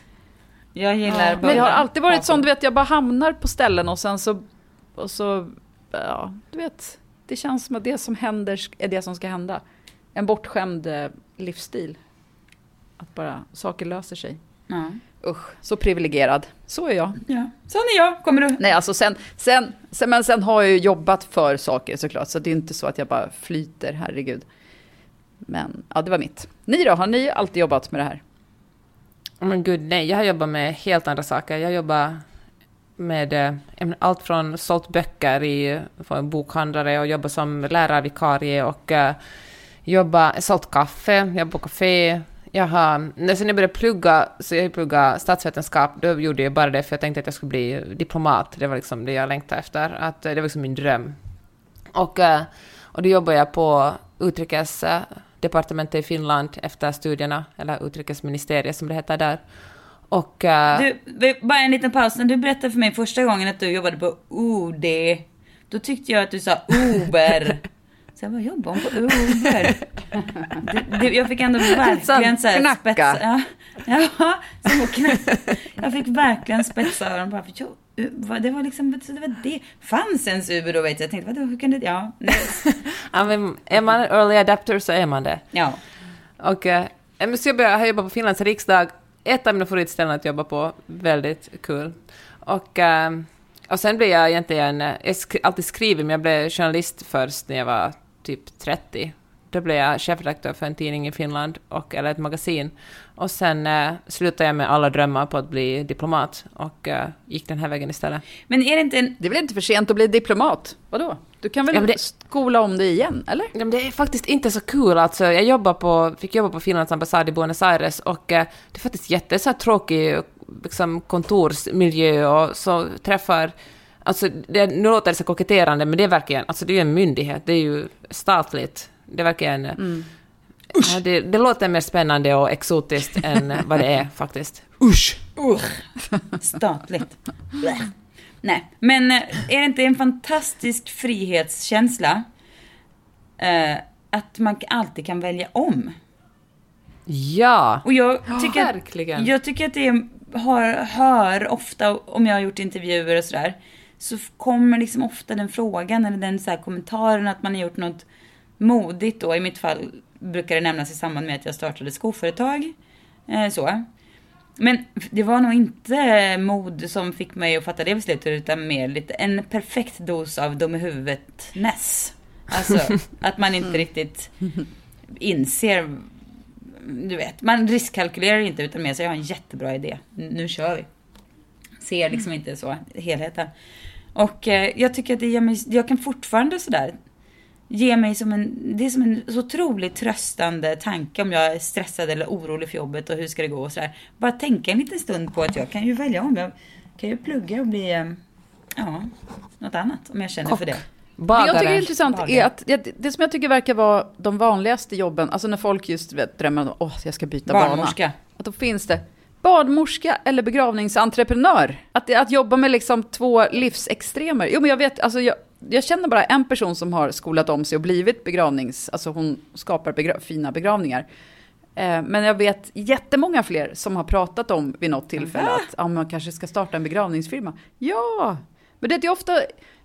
Jag gillar Men jag har alltid varit sån, du vet, jag bara hamnar på ställen och sen så, och så, ja, du vet, det känns som att det som händer är det som ska hända. En bortskämd eh, livsstil. Att bara saker löser sig. Ja. Usch, så privilegierad. Så är jag. ja. Sån är jag. Kommer du? Nej, alltså sen, sen, sen, men sen har jag ju jobbat för saker såklart, så det är inte så att jag bara flyter, herregud. Men ja, det var mitt. Ni då, har ni alltid jobbat med det här? Oh men gud, nej, jag har jobbat med helt andra saker. Jag jobbar med eh, menar, allt från sålt böcker i, för en bokhandlare och jobbat som lärarvikarie och uh, jobbat, sålt kaffe, jag på café. Jag har, när sen jag började plugga, så jag pluggade statsvetenskap, då gjorde jag bara det för jag tänkte att jag skulle bli diplomat. Det var liksom det jag längtade efter, att eh, det var liksom min dröm. Och, eh, och då jobbade jag på utrikesdepartementet i Finland efter studierna, eller utrikesministeriet som det heter där. Och... eh, Du, bara en liten paus. När du berättade för mig första gången att du jobbade på UD, då tyckte jag att du sa Uber. Så jag bara, jobbar hon på Uber? Det, det, jag fick ändå verkligen så här knacka. spetsa... Ja, ja som. Jag fick verkligen spetsa öronen bara för vad- det var liksom, så det var det. Fanns ens Uber då vet jag. Jag tänkte, vadå, hur kan det, ja. ja, men är man early adapter så är man det. Ja. Och eh, så jag började, jag jobbat på Finlands riksdag, ett av mina favoritställen att jobba på, väldigt kul. Och, eh, och sen blev jag egentligen, eh, jag sk- alltid skrivit, men jag blev journalist först när jag var typ 30. Då blev jag chefredaktör för en tidning i Finland, och, eller ett magasin. Och sen eh, slutade jag med alla drömmar på att bli diplomat och eh, gick den här vägen istället. Men är det inte en... Det är väl inte för sent att bli diplomat? Vadå? Du kan väl Ja, det- skola om dig igen, eller? Ja, men det är faktiskt inte så kul. Alltså, jag jobbar på, fick jobba på Finlands ambassad i Buenos Aires och eh, det är faktiskt jätte så här, tråkig liksom, kontorsmiljö och så träffar... Alltså, det, nu låter det så koketterande, men det är verkligen... Alltså, det är ju en myndighet, det är ju statligt. Det är verkligen... Ja, det, det låter mer spännande och exotiskt än vad det är faktiskt. Usch! Statligt. Blä. Nej, men eh, är det inte en fantastisk frihetskänsla eh, att man alltid kan välja om? Ja! Och jag tycker, verkligen. att, jag tycker att det har, hör ofta, om jag har gjort intervjuer och sådär, så kommer liksom ofta den frågan eller den så här kommentaren att man har gjort något modigt då. I mitt fall brukar det nämnas i samband med att jag startade skoföretag. Eh, så. Men det var nog inte mod som fick mig att fatta det beslutet utan mer lite en perfekt dos av dum i huvudet-ness. Alltså att man inte riktigt inser du vet, man riskkalkylerar inte utan mer så jag har en jättebra idé. Nu kör vi. Ser liksom inte så helheten. Och eh, jag tycker att det ger mig, jag kan fortfarande sådär ge mig som en, det är som en så otroligt tröstande tanke om jag är stressad eller orolig för jobbet och hur ska det gå och sådär. Bara tänka en liten stund på att jag kan ju välja om. Jag kan ju plugga och bli, eh, ja, något annat om jag känner för det. Men Bagare. jag tycker det är intressant bagare. är att det, det som jag tycker verkar vara de vanligaste jobben, alltså när folk just vet, drömmer om att jag ska byta bana. Barnmorska. Att då finns det barnmorska eller begravningsentreprenör. Att, att jobba med liksom två livsextremer. Jo men jag vet, alltså jag, jag känner bara en person som har skolat om sig och blivit begravnings, alltså hon skapar begra fina begravningar. Eh, Men jag vet jättemånga fler som har pratat om vid något tillfälle att ja, man kanske ska starta en begravningsfirma. Ja, men det är ofta,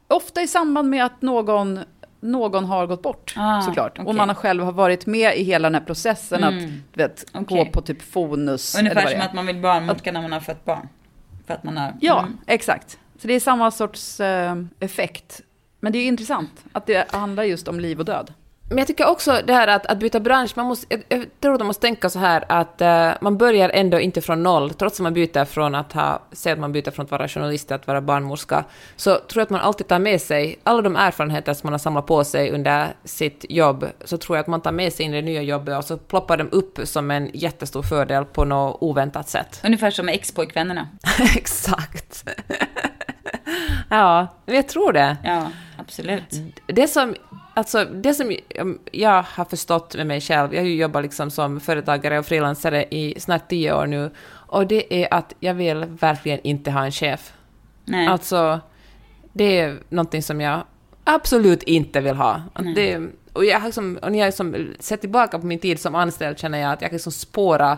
ofta i samband med att någon, någon har gått bort Ah, såklart. Och okej. man har själv har varit med i hela den här processen att du vet, gå Okej. på typ fonus. Ungefär som att man vill barnmorska när man har fött barn. För att man har... Ja, Mm. exakt. Så det är samma sorts eh, effekt. Men det är intressant att det handlar just om liv och död. Men jag tycker också det här att, att byta bransch, man måste, jag, tror att man måste tänka så här att eh, man börjar ändå inte från noll, trots att man byter från att ha, säg att man byter från att vara journalist till att vara barnmorska, så tror jag att man alltid tar med sig alla de erfarenheter som man har samlat på sig under sitt jobb, så tror jag att man tar med sig in i det nya jobbet och så ploppar de upp som en jättestor fördel på något oväntat sätt. Ungefär som ex-pojkvännerna. Exakt. ja, jag tror det. Ja, absolut. Det som, alltså, det som jag har förstått med mig själv, jag har ju jobbat liksom som företagare och frilansare i snart tio år nu, och det är att jag vill verkligen inte ha en chef. Nej. Alltså, det är någonting som jag absolut inte vill ha. Det, och jag har liksom, och när jag liksom sett tillbaka på min tid som anställd känner jag att jag kan liksom spåra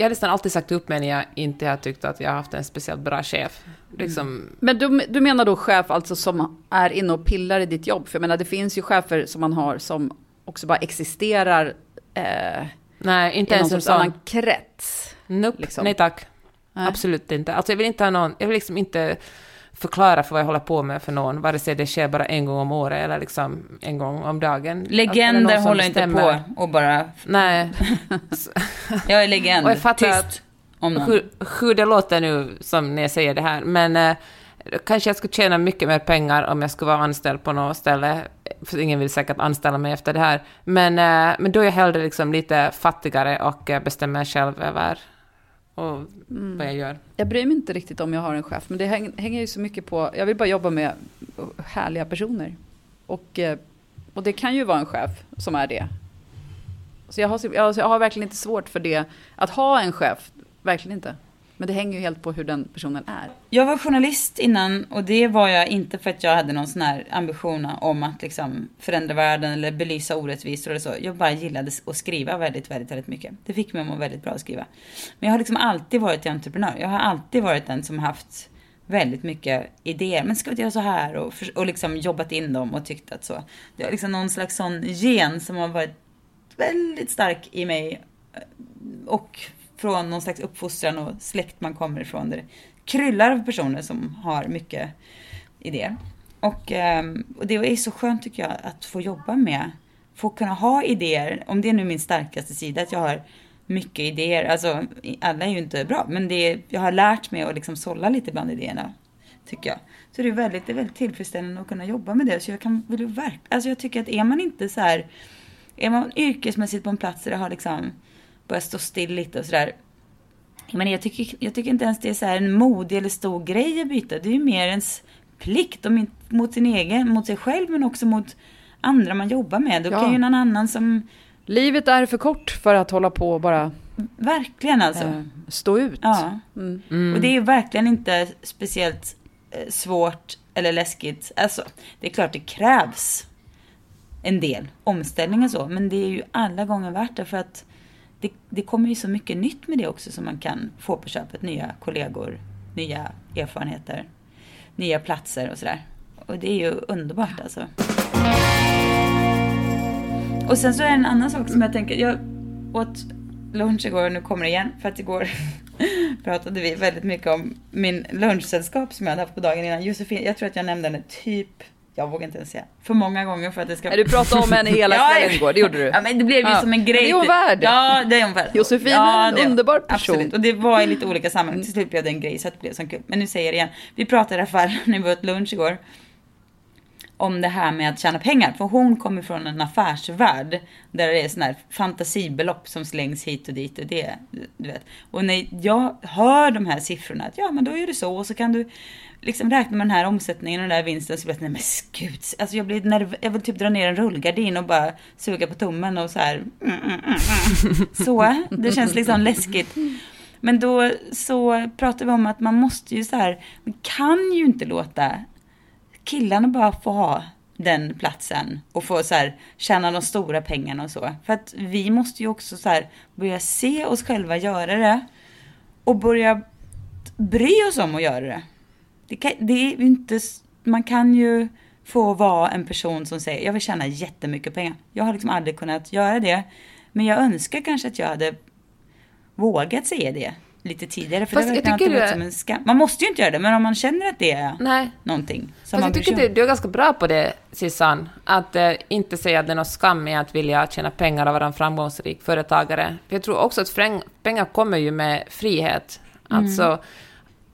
jag har nästan alltid sagt upp mig när jag inte har tyckt att jag har haft en speciellt bra chef. Liksom, Men du, du menar då chef alltså som är inne och pillar i ditt jobb? För jag menar det finns ju chefer som man har som också bara existerar. Eh, Nej, inte i någon sorts annan krets. Nope. liksom. Nej tack. Nej. Absolut inte. Alltså jag vill inte ha någon, jag vill liksom inte förklara för vad jag håller på med för någon, vare sig det sker bara en gång om året eller liksom en gång om dagen. Alltså, Legender som håller inte på och bara, Nej. jag är legend, Och jag fattar tyst att- om någon. hur, hur det låter nu som när jag säger det här, men eh, kanske jag skulle tjäna mycket mer pengar om jag skulle vara anställd på något ställe, för ingen vill säkert anställa mig efter det här, men, eh, men då är jag hellre liksom lite fattigare och eh, bestämmer själv över och vad jag gör. Jag bryr mig inte riktigt om jag har en chef, men det häng, hänger ju så mycket på, jag vill bara jobba med härliga personer. Och, eh, och det kan ju vara en chef som är det. Så jag har, jag har verkligen inte svårt för det, att ha en chef, verkligen inte. Men det hänger ju helt på hur den personen är. Jag var journalist innan och det var jag inte för att jag hade någon sån här ambition om att liksom förändra världen eller belysa orättvisor eller så. Jag bara gillade att skriva väldigt, väldigt, väldigt mycket. Det fick mig att må väldigt bra att skriva. Men jag har liksom alltid varit entreprenör. Jag har alltid varit den som haft väldigt mycket idéer. Men ska vi inte göra så här? Och, för, och liksom jobbat in dem och tyckt att så. Det är liksom någon slags sån gen som har varit väldigt stark i mig. Och från någon slags uppfostran och släkt man kommer ifrån. Där det kryllar av personer som har mycket idéer. Och, ehm, och det är så skönt tycker jag att få jobba med. Få kunna ha idéer. Om det är nu min starkaste sida, att jag har mycket idéer. Alltså, alla är ju inte bra, men det är, jag har lärt mig att liksom sålla lite bland idéerna. Tycker jag. Så det är väldigt, det är väldigt tillfredsställande att kunna jobba med det. Så jag kan vill ju verk, alltså jag tycker att är man inte så här, är man yrkesmässigt på en plats där det har liksom börjat stå still lite och sådär. Men jag tycker, jag tycker inte ens det är så här en modig eller stor grej att byta. Det är ju mer ens plikt inte- mot sin egen, mot sig själv men också mot andra man jobbar med. Då Ja. kan ju någon annan som, Livet är för kort för att hålla på och bara verkligen alltså. eh, stå ut. Ja. Mm. Och det är verkligen inte speciellt eh, svårt eller läskigt. Alltså, det är klart det krävs en del omställning och så, men det är ju alla gånger värt det för att det, det kommer ju så mycket nytt med det också som man kan få på köpet. Nya kollegor, nya erfarenheter, nya platser och sådär. Och det är ju underbart alltså. Och sen så är det en annan sak som jag tänker, jag åt lunch igår och nu kommer det igen för att igår pratade vi väldigt mycket om min lunchsällskap som jag hade haft på dagen innan. Josefin, jag tror att jag nämnde henne typ, jag vågar inte ens säga, för många gånger för att det ska... Du pratade om henne hela Ja, kvällen igår, det gjorde du. Ja men det blev ju Ja. som en grej. Det är hon värd. Ja det är hon värd. Josefin är en underbar person. Absolut. Och det var i lite olika sammanhang. Till slut blev det en grej så att det blev så kul. Men nu säger jag det igen. Vi pratade i alla fall när vi åt lunch igår. Om det här med att tjäna pengar. För hon kommer från en affärsvärld. Där det är sådana här fantasibelopp som slängs hit och dit. Och det, du vet. Och när jag hör de här siffrorna. Att ja men då är det så. Och så kan du liksom räkna med den här omsättningen och den där vinsten. Så blir jag nej men gud. Alltså jag blir nerv- Jag vill typ dra ner en rullgardin och bara suga på tummen och så här. Mm, mm, mm, mm. Så. Det känns liksom läskigt. Men då så pratar vi om att man måste ju så här. Man kan ju inte låta killarna bara får ha den platsen och få så här tjäna de stora pengarna och så. För att vi måste ju också så här börja se oss själva göra det och börja bry oss om att göra det. Det, kan, det är inte, man kan ju få vara en person som säger jag vill tjäna jättemycket pengar. Jag har liksom aldrig kunnat göra det. Men jag önskar kanske att jag hade vågat säga det lite tidigare. För Fast det jag tycker du- som en skam. Man måste ju inte göra det, men om man känner att det är Nej. någonting som Fast man jag tycker du, du är ganska bra på det, Sissan. Att eh, inte säga att det är någon skam i att vilja tjäna pengar och vara en framgångsrik företagare. För jag tror också att pengar kommer ju med frihet. Alltså,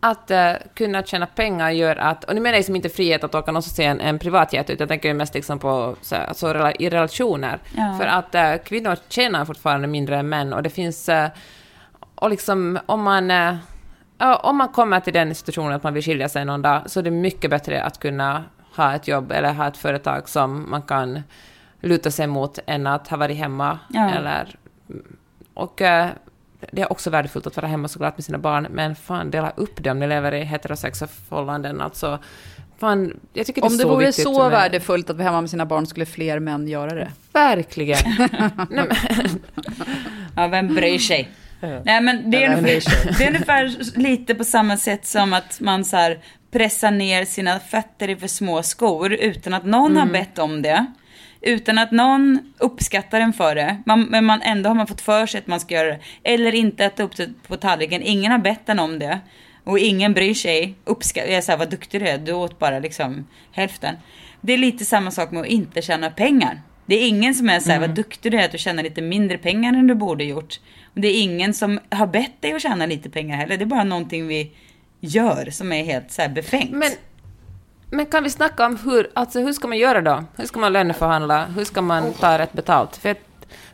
att eh, kunna tjäna pengar gör att... Och nu menar jag liksom inte frihet att åka någonstans i en, en privatjet, utan jag tänker mest liksom på så, alltså, i relationer. Ja. För att eh, kvinnor tjänar fortfarande mindre än män och det finns... Eh, och liksom om man... Eh, ja, om man kommer till den situationen att man vill skilja sig någon dag, så är det mycket bättre att kunna ha ett jobb eller ha ett företag som man kan luta sig mot än att ha varit hemma. Ja. Eller, och eh, det är också värdefullt att vara hemma såklart med sina barn, men fan, dela upp det om ni lever i heterosexuella förhållanden. Alltså, fan, jag tycker det är Om det så vore så med- värdefullt att vara hemma med sina barn skulle fler män göra det. Verkligen. Ja, vem bryr sig? Nej, men det är, ungefär, det är ungefär lite på samma sätt som att man så här pressar ner sina fötter i för små skor utan att någon Mm. har bett om det. utan att någon uppskattar en för det. Man, men man, ändå har man fått för sig att man ska göra det. Eller inte äta upp det på tallriken. Ingen har bett en om det. Och ingen bryr sig. Uppskatt, jag säger vad duktig du är. Du åt bara liksom hälften. Det är lite samma sak med att inte tjäna pengar. Det är ingen som är så här, vad duktig du är att du tjänar lite mindre pengar än du borde gjort. Det är ingen som har bett dig att tjäna lite pengar heller. Det är bara någonting vi gör som är helt så här befängt. Men, men kan vi snacka om hur, alltså hur ska man göra då? Hur ska man löneförhandla? Hur ska man ta rätt betalt? För,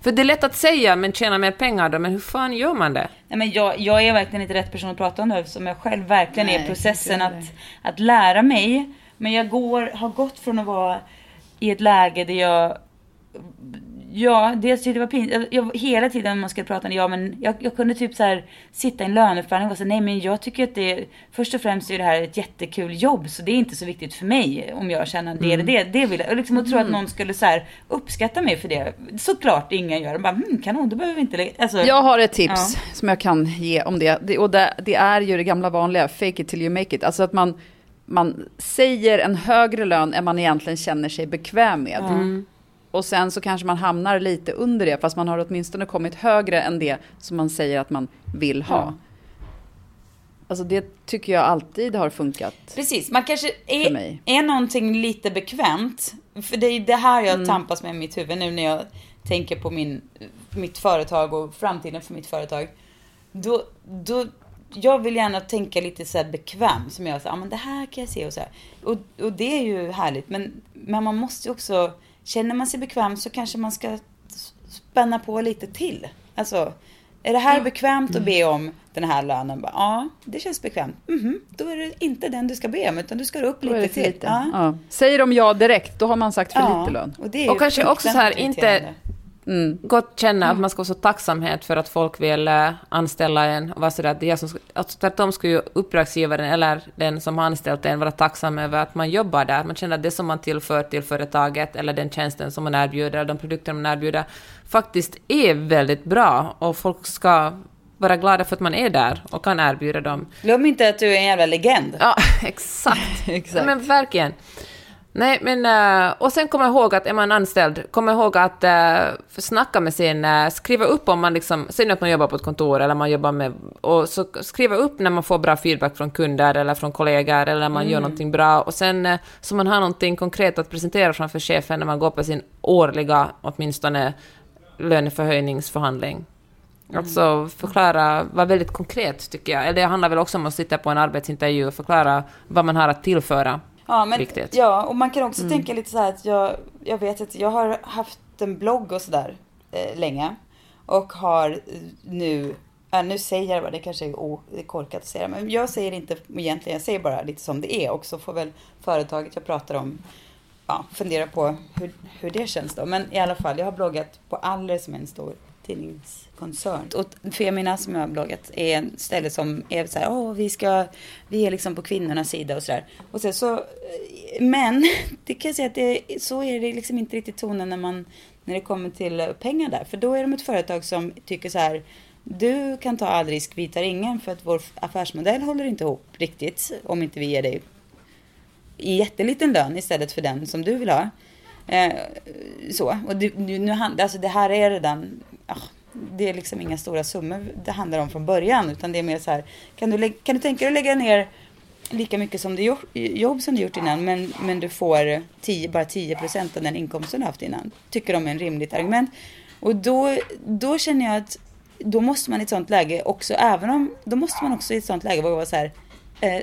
för det är lätt att säga, men tjäna mer pengar då, men hur fan gör man det? Nej, men jag, jag är verkligen inte rätt person att prata om det eftersom jag själv verkligen är Nej, i processen att, att lära mig. Men jag går, har gått från att vara i ett läge där jag Ja, dels tyckte det var pinsamt. Jag, jag, hela tiden när man skulle prata, ja men jag, jag kunde typ så här sitta i en löneförhandling och säga nej men jag tycker att det, först och främst är det här ett jättekul jobb så det är inte så viktigt för mig om jag känner det eller det. Det vill jag. Och liksom att tro att någon skulle så här uppskatta mig för det. Såklart ingen gör. De bara, hm, kanon, då behöver vi inte lägga. Alltså, Jag har ett tips Ja. som jag kan ge om det. det och det, det är ju det gamla vanliga, fake it till you make it. Alltså att man, man säger en högre lön än man egentligen känner sig bekväm med. Och sen så kanske man hamnar lite under det, fast man har åtminstone kommit högre än det som man säger att man vill ha. Ja. Alltså det tycker jag alltid har funkat. Precis, man kanske För är, mig. är någonting lite bekvämt. För det är det här jag tampas med i mitt huvud nu när jag tänker på min, mitt företag och framtiden för mitt företag. Då, då, jag vill gärna tänka lite så här bekväm som jag säger, ja men det här kan jag se och så här. Och, och det är ju härligt, men, men man måste ju också, känner man sig bekväm så kanske man ska spänna på lite till. Alltså, är det här bekvämt att be om den här lönen? Bara, Ja, det känns bekvämt. Mhm, Då är det inte den du ska be om, utan du ska upp lite till. lite. Ja. Ja. Säger de ja direkt, då har man sagt för Ja, lite lön. Och, Och kanske också så här, inte- irriterande. Gott känna att man ska ha så tacksamhet för att folk vill eh, anställa en och vara sådär att jag som ska, alltså tvärtom skulle ju uppdragsgivaren eller den som har anställt en vara tacksam över att man jobbar där. Man känner att det som man tillför till företaget eller den tjänsten som man erbjuder de produkter man erbjuder faktiskt är väldigt bra och folk ska vara glada för att man är där och kan erbjuda dem. Glöm inte att du är en jävla legend. Ja, exakt. Exakt. Men verkligen. Nej, men eh, och sen komma ihåg att är man anställd, kom ihåg att uh, snacka med sin, uh, skriva upp om man liksom, säg att man jobbar på ett kontor eller man jobbar med, och så skriva upp när man får bra feedback från kunder eller från kollegor eller när man gör någonting bra och sen uh, så man har någonting konkret att presentera framför chefen när man går på sin årliga, åtminstone, löneförhöjningsförhandling. Alltså förklara, vara väldigt konkret tycker jag. Eller det handlar väl också om att sitta på en arbetsintervju och förklara vad man har att tillföra. Ja, men, Viktigt. ja, och man kan också tänka lite så här att jag, jag vet att jag har haft en blogg och sådär eh, länge. Och har eh, nu, ja, nu säger jag bara, det kanske är o- det är korkat att säga, men jag säger inte egentligen, jag säger bara lite som det är. Och så får väl företaget jag pratar om ja, fundera på hur, hur det känns då. Men i alla fall, jag har bloggat på Aller som är en stor koncern. Och Femina som jag har bloggat är en ställe som är så här, åh vi ska, vi är liksom på kvinnornas sida och sådär. Och sen så, eh, men det kan jag säga att det, så är det liksom inte riktigt tonen när man, när det kommer till pengar där. För då är de ett företag som tycker så här, du kan ta all risk, vi tar ingen för att vår affärsmodell håller inte ihop riktigt om inte vi ger dig i jätteliten lön istället för den som du vill ha. Eh, så, och du, nu, nu alltså det här är redan, ah, det är liksom inga stora summor det handlar om från början, utan det är mer så här, kan du, kan du tänka dig att lägga ner lika mycket som du jobb som du gjort innan, men, men du får 10, bara 10 procent av den inkomsten du haft innan. Tycker de är en rimligt argument. Och då, då känner jag att då måste man i ett sånt läge också, även om, då måste man också i ett sånt läge våga vara så här, eh,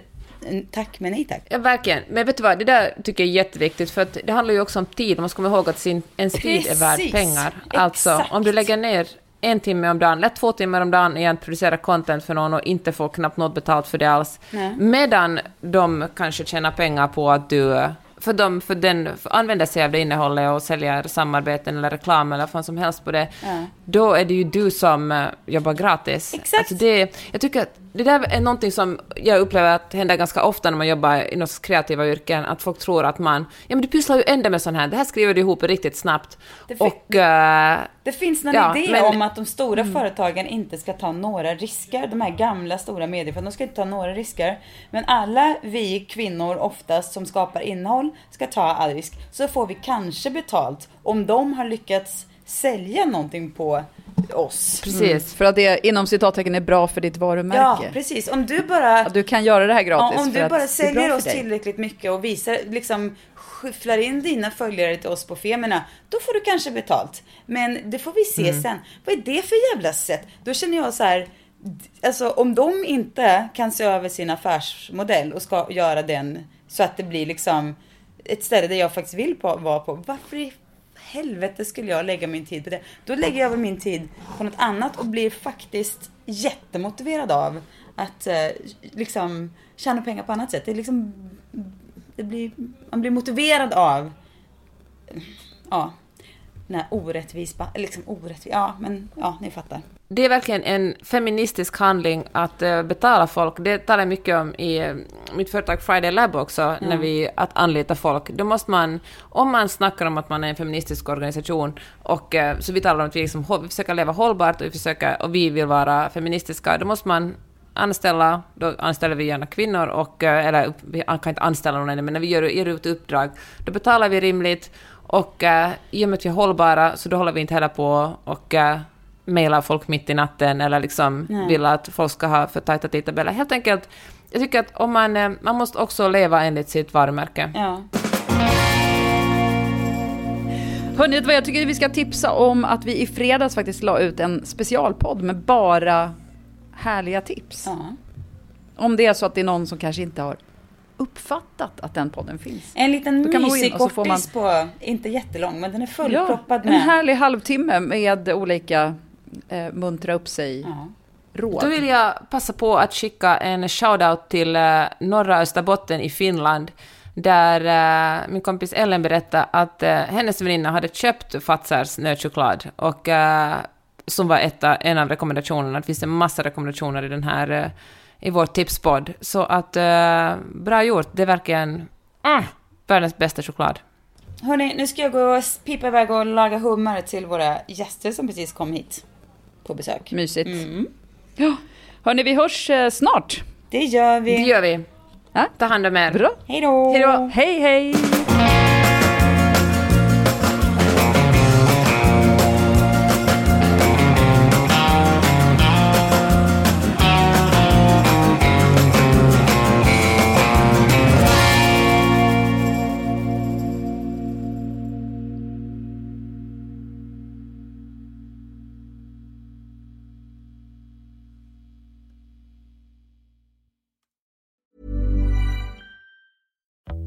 tack men nej tack. Ja, verkligen. Men vet du vad, det där tycker jag är jätteviktigt, för att det handlar ju också om tid. Man ska komma ihåg att sin, ens tid är värd Precis. pengar. Alltså, Exakt. om du lägger ner en timme om dagen, eller två timmar om dagen i att producera content för någon och inte får knappt något betalt för det alls, Nej. medan de kanske tjänar pengar på att du för de för den för använder sig av det innehållet och säljer samarbeten eller reklam eller vad som helst på det, Ja. då är det ju du som eh, jobbar gratis. Exakt. Alltså det, jag tycker att det där är någonting som jag upplever att händer ganska ofta när man jobbar i några kreativa yrken, att folk tror att man, ja men du pysslar ju ändå med sånt här, det här skriver du ihop riktigt snabbt. Det fi- och... eh, Det finns någon Ja, idé men- om att de stora företagen inte ska ta några risker. De här gamla stora medieföretagen, de ska inte ta några risker. Men alla vi kvinnor oftast som skapar innehåll ska ta all risk. Så får vi kanske betalt om de har lyckats sälja någonting på oss. precis. För att det inom citattecken är bra för ditt varumärke. Ja, precis. Om du bara... Att du kan göra det här gratis. Om för du bara säljer oss tillräckligt mycket och visar, liksom skyfflar in dina följare till oss på Femina, då får du kanske betalt. Men det får vi se Mm. sen. Vad är det för jävla sätt? Då känner jag så här, alltså om de inte kan se över sin affärsmodell och ska göra den så att det blir liksom ett ställe där jag faktiskt vill på, vara på. Varför helvete skulle jag lägga min tid på det? Då lägger jag väl min tid på något annat och blir faktiskt jättemotiverad av att eh, liksom tjäna pengar på annat sätt. Det är liksom, det blir, man blir motiverad av, ja, den här orättvis, liksom orättvis, ja men ja, ni fattar. Det är verkligen en feministisk handling att eh, betala folk. Det talar jag mycket om i eh, mitt företag Friday Lab också, när vi att anlita folk. Då måste man, om man snackar om att man är en feministisk organisation, och eh, så vi talar om att vi, liksom, vi försöker leva hållbart och vi, försöker, och vi vill vara feministiska, då måste man anställa, då anställer vi gärna kvinnor, och, eller vi kan inte anställa någon ännu, men när vi gör, ger ut uppdrag, då betalar vi rimligt, och eh, i och med att vi är hållbara, så då håller vi inte heller på och eh, mejlar folk mitt i natten eller liksom vill att folk ska ha för tajta tidtabeller. Helt enkelt, jag tycker att om man, eh, man måste också leva enligt sitt varumärke. Ja. Hörni, vad jag tycker vi ska tipsa om att vi i fredags faktiskt la ut en specialpodd med bara härliga tips. ja. Om det är så att det är någon som kanske inte har uppfattat att den podden finns. En liten mysig kortis på, inte jättelång, men den är Ja, fullproppad en med. härlig halvtimme med olika eh, muntra upp sig Ja. råd. Då vill jag passa på att skicka en shout-out till eh, norra Österbotten i Finland, där eh, min kompis Ellen berättade att eh, hennes väninna hade köpt Fazers nötchoklad, och, eh, som var ett, av- en av rekommendationerna. Det finns en massa rekommendationer i den här eh, i vår tipspodd. Så att, eh, bra gjort. Det är verkligen mm, världens bästa choklad. Hörni, nu ska jag gå och pipa iväg och laga hummer till våra gäster som precis kom hit på besök. Mysigt. Mm. Ja. Hörni, vi hörs eh, snart. Det gör vi. Det gör vi. Ja. Ta hand om er. Bra. Hej då! Hej då. Hej, hej!